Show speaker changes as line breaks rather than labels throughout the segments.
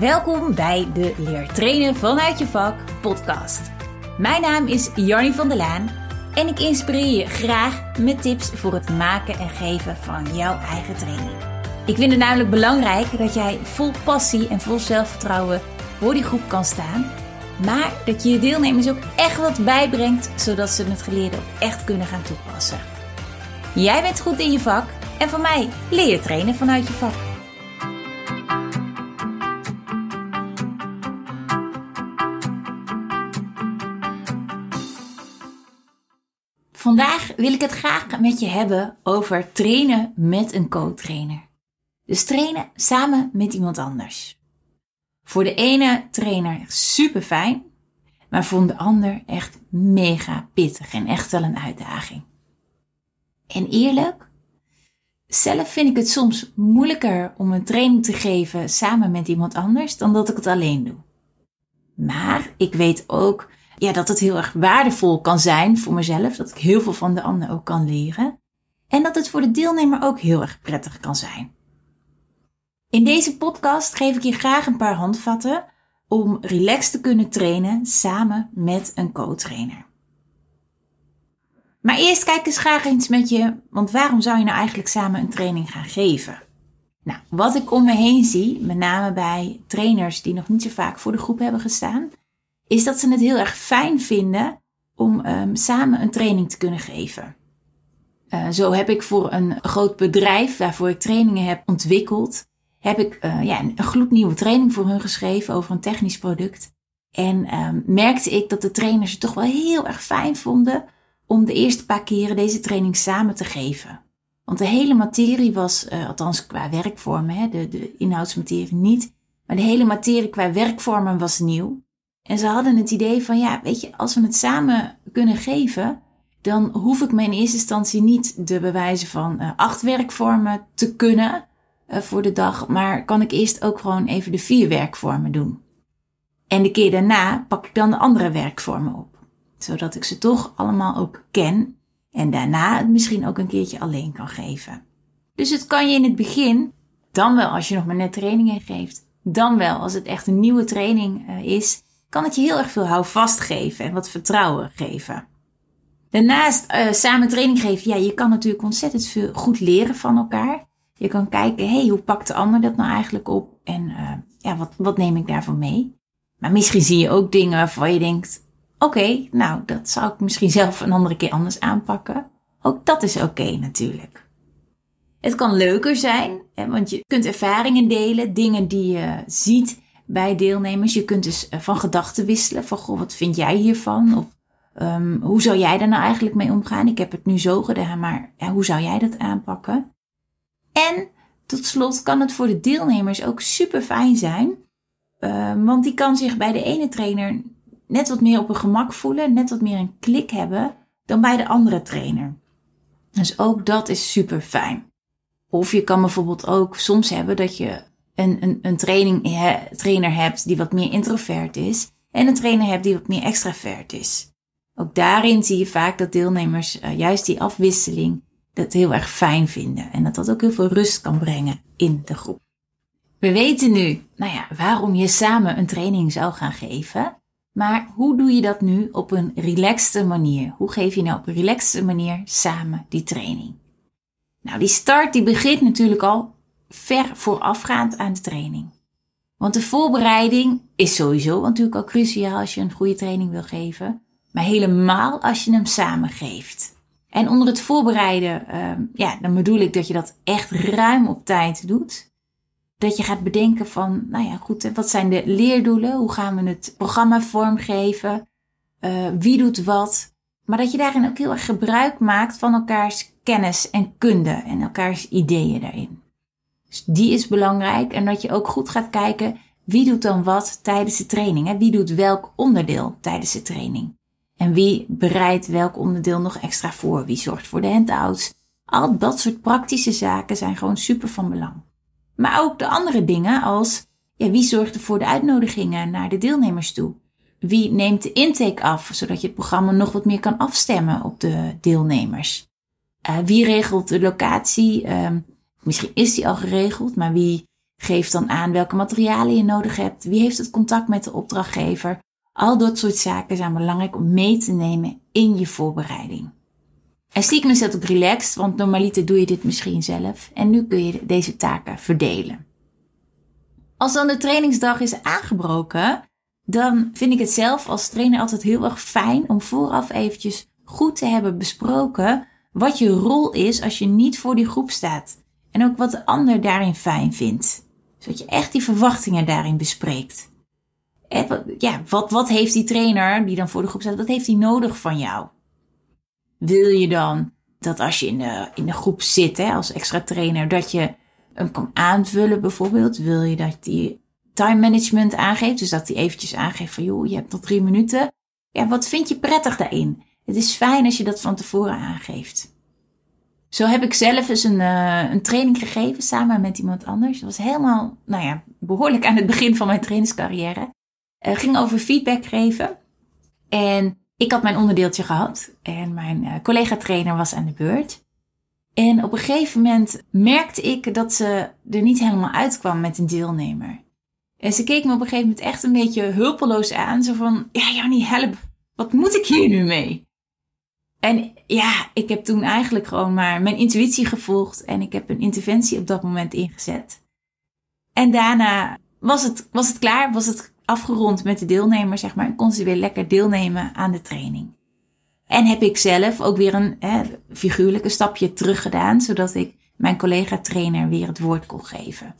Welkom bij de Leer Trainen vanuit je vak podcast. Mijn naam is Jarnie van der Laan en ik inspireer je graag met tips voor het maken en geven van jouw eigen training. Ik vind het namelijk belangrijk dat jij vol passie en vol zelfvertrouwen voor die groep kan staan, maar dat je je deelnemers ook echt wat bijbrengt zodat ze het geleerde ook echt kunnen gaan toepassen. Jij bent goed in je vak en van mij leer je trainen vanuit je vak. Vandaag wil ik het graag met je hebben over trainen met een co-trainer. Dus trainen samen met iemand anders. Voor de ene trainer super fijn, maar voor de ander echt mega pittig en echt wel een uitdaging. En eerlijk, zelf vind ik het soms moeilijker om een training te geven samen met iemand anders dan dat ik het alleen doe. Maar ik weet ook ja, dat het heel erg waardevol kan zijn voor mezelf, dat ik heel veel van de ander ook kan leren. En dat het voor de deelnemer ook heel erg prettig kan zijn. In deze podcast geef ik je graag een paar handvatten om relaxed te kunnen trainen samen met een co-trainer. Maar eerst kijk eens graag eens met je, want waarom zou je nou eigenlijk samen een training gaan geven? Nou, wat ik om me heen zie, met name bij trainers die nog niet zo vaak voor de groep hebben gestaan, is dat ze het heel erg fijn vinden om um, samen een training te kunnen geven. Uh, zo heb ik voor een groot bedrijf waarvoor ik trainingen heb ontwikkeld, heb ik uh, ja, een gloednieuwe training voor hun geschreven over een technisch product. En um, merkte ik dat de trainers het toch wel heel erg fijn vonden om de eerste paar keren deze training samen te geven. Want de hele materie was, uh, althans qua werkvormen, hè, de, de inhoudsmaterie niet, maar de hele materie qua werkvormen was nieuw. En ze hadden het idee van, ja, weet je, als we het samen kunnen geven, dan hoef ik me in eerste instantie niet de bewijzen van uh, acht werkvormen te kunnen uh, voor de dag, maar kan ik eerst ook gewoon even de vier werkvormen doen. En de keer daarna pak ik dan de andere werkvormen op, zodat ik ze toch allemaal ook ken en daarna het misschien ook een keertje alleen kan geven. Dus het kan je in het begin, dan wel als je nog maar net trainingen geeft, dan wel als het echt een nieuwe training uh, is, kan het je heel erg veel houvast geven en wat vertrouwen geven. Daarnaast uh, samen training geven, ja, je kan natuurlijk ontzettend veel goed leren van elkaar. Je kan kijken, hey, hoe pakt de ander dat nou eigenlijk op? En uh, ja, wat, wat neem ik daarvan mee? Maar misschien zie je ook dingen waarvan je denkt, oké, nou, dat zou ik misschien zelf een andere keer anders aanpakken. Ook dat is oké natuurlijk. Het kan leuker zijn, hè, want je kunt ervaringen delen, dingen die je ziet bij deelnemers. Je kunt dus eh, van gedachten wisselen. Van, goh, wat vind jij hiervan? Of um, hoe zou jij daar nou eigenlijk mee omgaan? Ik heb het nu zo gedaan, maar ja, hoe zou jij dat aanpakken? En tot slot kan het voor de deelnemers ook super fijn zijn. Uh, want die kan zich bij de ene trainer net wat meer op een gemak voelen, net wat meer een klik hebben dan bij de andere trainer. Dus ook dat is super fijn. Of je kan bijvoorbeeld ook soms hebben dat je een, een, een training, he, trainer hebt die wat meer introvert is en een trainer hebt die wat meer extravert is. Ook daarin zie je vaak dat deelnemers uh, juist die afwisseling dat heel erg fijn vinden en dat dat ook heel veel rust kan brengen in de groep. We weten nu, nou ja, waarom je samen een training zou gaan geven. Maar hoe doe je dat nu op een relaxte manier? Hoe geef je nou op een relaxte manier samen die training? Nou, die start die begint natuurlijk al ver voorafgaand aan de training. Want de voorbereiding is sowieso natuurlijk al cruciaal als je een goede training wil geven, maar helemaal als je hem samen geeft. En onder het voorbereiden, uh, ja, dan bedoel ik dat je dat echt ruim op tijd doet. Dat je gaat bedenken van, nou ja, goed, wat zijn de leerdoelen? Hoe gaan we het programma vormgeven? Uh, wie doet wat? Maar dat je daarin ook heel erg gebruik maakt van elkaars kennis en kunde en elkaars ideeën daarin. Dus die is belangrijk. En dat je ook goed gaat kijken wie doet dan wat tijdens de training. Hè? Wie doet welk onderdeel tijdens de training. En wie bereidt welk onderdeel nog extra voor. Wie zorgt voor de handouts. Al dat soort praktische zaken zijn gewoon super van belang. Maar ook de andere dingen als ja, wie zorgt er voor de uitnodigingen naar de deelnemers toe? Wie neemt de intake af, zodat je het programma nog wat meer kan afstemmen op de deelnemers? Uh, wie regelt de locatie? Uh, Misschien is die al geregeld, maar wie Geef dan aan welke materialen je nodig hebt. Wie heeft het contact met de opdrachtgever? Al dat soort zaken zijn belangrijk om mee te nemen in je voorbereiding. En stiekem is dat ook relaxed, want normaliter doe je dit misschien zelf. En nu kun je deze taken verdelen. Als dan de trainingsdag is aangebroken, dan vind ik het zelf als trainer altijd heel erg fijn om vooraf eventjes goed te hebben besproken wat je rol is als je niet voor die groep staat. En ook wat de ander daarin fijn vindt. Zodat je echt die verwachtingen daarin bespreekt. ja, wat, wat heeft die trainer die dan voor de groep staat, wat heeft hij nodig van jou? Wil je dan dat als je in de, in de groep zit hè, als extra trainer, dat je hem kan aanvullen bijvoorbeeld? Wil je dat die time management aangeeft, dus dat hij eventjes aangeeft van joh, je hebt nog drie minuten. Ja, wat vind je prettig daarin? Het is fijn als je dat van tevoren aangeeft. Zo heb ik zelf eens een, uh, een training gegeven samen met iemand anders. Dat was helemaal, nou ja, behoorlijk aan het begin van mijn trainingscarrière. Uh, ging over feedback geven. En ik had mijn onderdeeltje gehad en mijn uh, collega-trainer was aan de beurt. En op een gegeven moment merkte ik dat ze er niet helemaal uitkwam met een deelnemer. En ze keek me op een gegeven moment echt een beetje hulpeloos aan. Zo van, ja Jannie, help, wat moet ik hier nu mee? En ja, ik heb toen eigenlijk gewoon maar mijn intuïtie gevolgd en ik heb een interventie op dat moment ingezet. En daarna was het, was het klaar, was het afgerond met de deelnemer, zeg maar, en kon ze weer lekker deelnemen aan de training. En heb ik zelf ook weer een hè, figuurlijke stapje terug gedaan, zodat ik mijn collega-trainer weer het woord kon geven.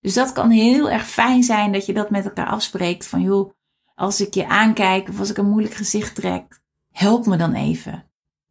Dus dat kan heel erg fijn zijn dat je dat met elkaar afspreekt. Van joh, als ik je aankijk of als ik een moeilijk gezicht trek, help me dan even.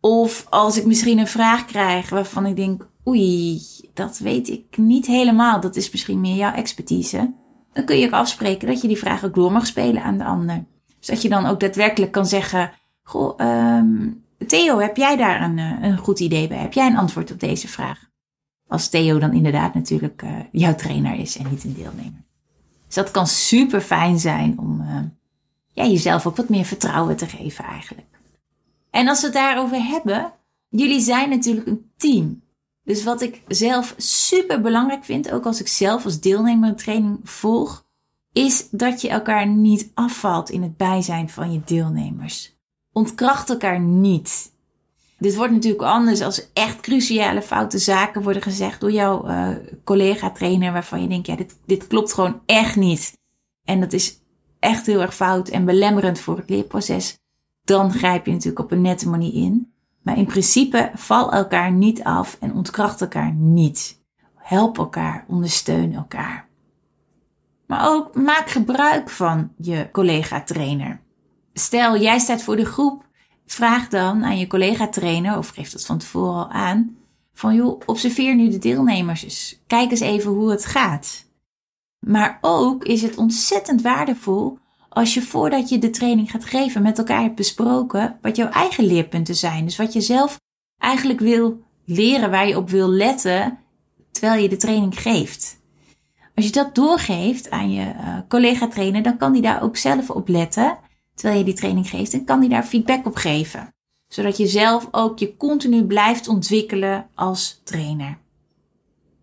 Of als ik misschien een vraag krijg waarvan ik denk, oei, dat weet ik niet helemaal. Dat is misschien meer jouw expertise. Dan kun je ook afspreken dat je die vraag ook door mag spelen aan de ander. Dus dat je dan ook daadwerkelijk kan zeggen, goh, um, Theo, heb jij daar een, eh, een goed idee bij? Heb jij een antwoord op deze vraag? Als Theo dan inderdaad natuurlijk uh, jouw trainer is en niet een deelnemer. Dus dat kan super fijn zijn om uh, ja, jezelf ook wat meer vertrouwen te geven eigenlijk. En als we het daarover hebben, jullie zijn natuurlijk een team. Dus wat ik zelf super belangrijk vind, ook als ik zelf als deelnemer een training volg, is dat je elkaar niet afvalt in het bijzijn van je deelnemers. Ontkracht elkaar niet. Dit wordt natuurlijk anders als echt cruciale foute zaken worden gezegd door jouw uh, collega-trainer, waarvan je denkt, ja, dit, dit klopt gewoon echt niet. En dat is echt heel erg fout en belemmerend voor het leerproces. Dan grijp je natuurlijk op een nette manier in. Maar in principe val elkaar niet af en ontkracht elkaar niet. Help elkaar, ondersteun elkaar. Maar ook maak gebruik van je collega-trainer. Stel, jij staat voor de groep vraag dan aan je collega-trainer, of geef dat van tevoren al aan, van joh, observeer nu de deelnemers eens. Kijk eens even hoe het gaat. Maar ook is het ontzettend waardevol als je voordat je de training gaat geven met elkaar hebt besproken wat jouw eigen leerpunten zijn. Dus wat je zelf eigenlijk wil leren, waar je op wil letten terwijl je de training geeft. Als je dat doorgeeft aan je uh, collega-trainer, dan kan die daar ook zelf op letten terwijl je die training geeft en kan die daar feedback op geven. Zodat je zelf ook je continu blijft ontwikkelen als trainer.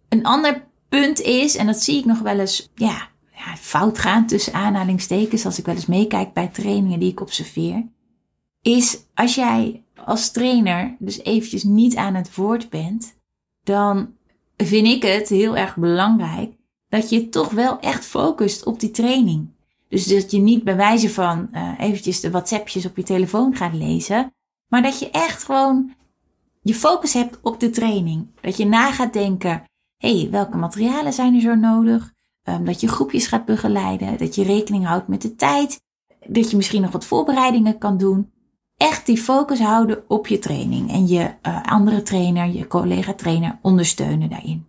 Een ander punt is, en dat zie ik nog wel eens ja, ja, fout gaan tussen aanhalingstekens als ik wel eens meekijk bij trainingen die ik observeer, is als jij als trainer dus eventjes niet aan het woord bent, dan vind ik het heel erg belangrijk dat je toch wel echt focust op die training. Dus dat je niet bij wijze van uh, eventjes de WhatsAppjes op je telefoon gaat lezen, maar dat je echt gewoon je focus hebt op de training. Dat je na gaat denken, hé, hey, welke materialen zijn er zo nodig? Um, dat je groepjes gaat begeleiden, dat je rekening houdt met de tijd, dat je misschien nog wat voorbereidingen kan doen. Echt die focus houden op je training en je uh, andere trainer, je collega trainer ondersteunen daarin.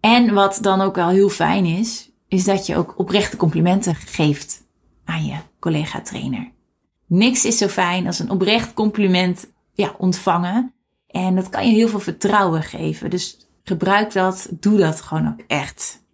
En wat dan ook wel heel fijn is, is dat je ook oprechte complimenten geeft aan je collega-trainer. Niks is zo fijn als een oprecht compliment ja, ontvangen. En dat kan je heel veel vertrouwen geven. Dus gebruik dat, doe dat gewoon ook echt.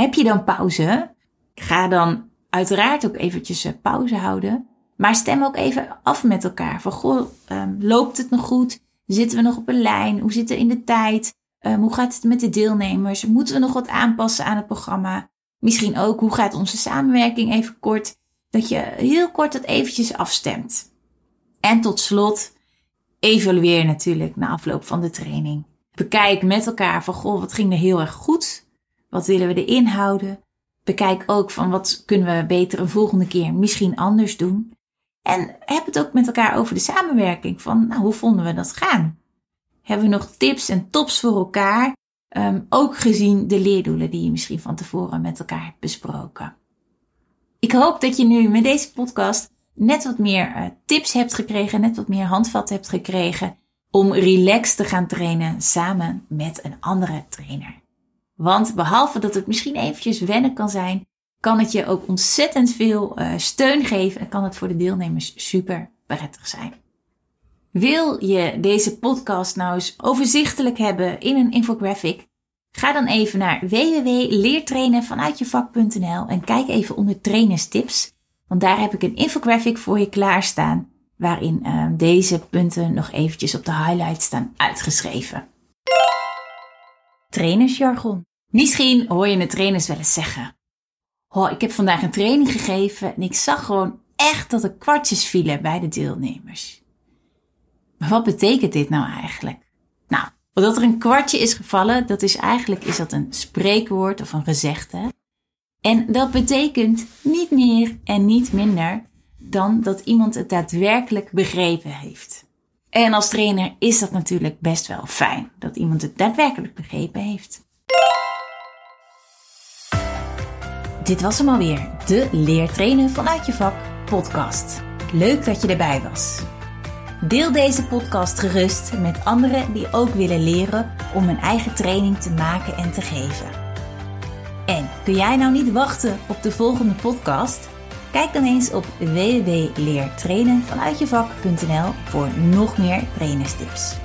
Heb je dan pauze? Ga dan uiteraard ook eventjes eh, pauze houden. Maar stem ook even af met elkaar. Van goh, um, loopt het nog goed? Zitten we nog op een lijn? Hoe zit het in de tijd? Um, hoe gaat het met de deelnemers? Moeten we nog wat aanpassen aan het programma? Misschien ook, hoe gaat onze samenwerking even kort? Dat je heel kort dat eventjes afstemt. En tot slot, evalueer natuurlijk na afloop van de training. Bekijk met elkaar van, goh, wat ging er heel erg goed? Wat willen we erin houden? Bekijk ook van wat kunnen we beter een volgende keer misschien anders doen. En heb het ook met elkaar over de samenwerking. Van nou, hoe vonden we dat gaan? Hebben we nog tips en tops voor elkaar? Um, ook gezien de leerdoelen die je misschien van tevoren met elkaar hebt besproken. Ik hoop dat je nu met deze podcast net wat meer uh, tips hebt gekregen, net wat meer handvat hebt gekregen om relaxed te gaan trainen samen met een andere trainer. Want behalve dat het misschien eventjes wennen kan zijn, kan het je ook ontzettend veel uh, steun geven en kan het voor de deelnemers super prettig zijn. Wil je deze podcast nou eens overzichtelijk hebben in een infographic? Ga dan even naar www.leertrainenvanuitjevak.nl en kijk even onder trainerstips. Want daar heb ik een infographic voor je klaarstaan, waarin uh, deze punten nog eventjes op de highlights staan uitgeschreven. Trainersjargon. Misschien hoor je de trainers wel eens zeggen. Oh, ik heb vandaag een training gegeven en ik zag gewoon echt dat er kwartjes vielen bij de deelnemers. Maar wat betekent dit nou eigenlijk? Nou, dat er een kwartje is gevallen, dat is eigenlijk is dat een spreekwoord of een gezegde. En dat betekent niet meer en niet minder dan dat iemand het daadwerkelijk begrepen heeft. En als trainer is dat natuurlijk best wel fijn dat iemand het daadwerkelijk begrepen heeft. Dit was hem alweer, de Leertrainen vanuit je vak podcast. Leuk dat je erbij was. Deel deze podcast gerust met anderen die ook willen leren om een eigen training te maken en te geven. En kun jij nou niet wachten op de volgende podcast? Kijk dan eens op www.leertrainenvanuitjevak.nl voor nog meer trainerstips.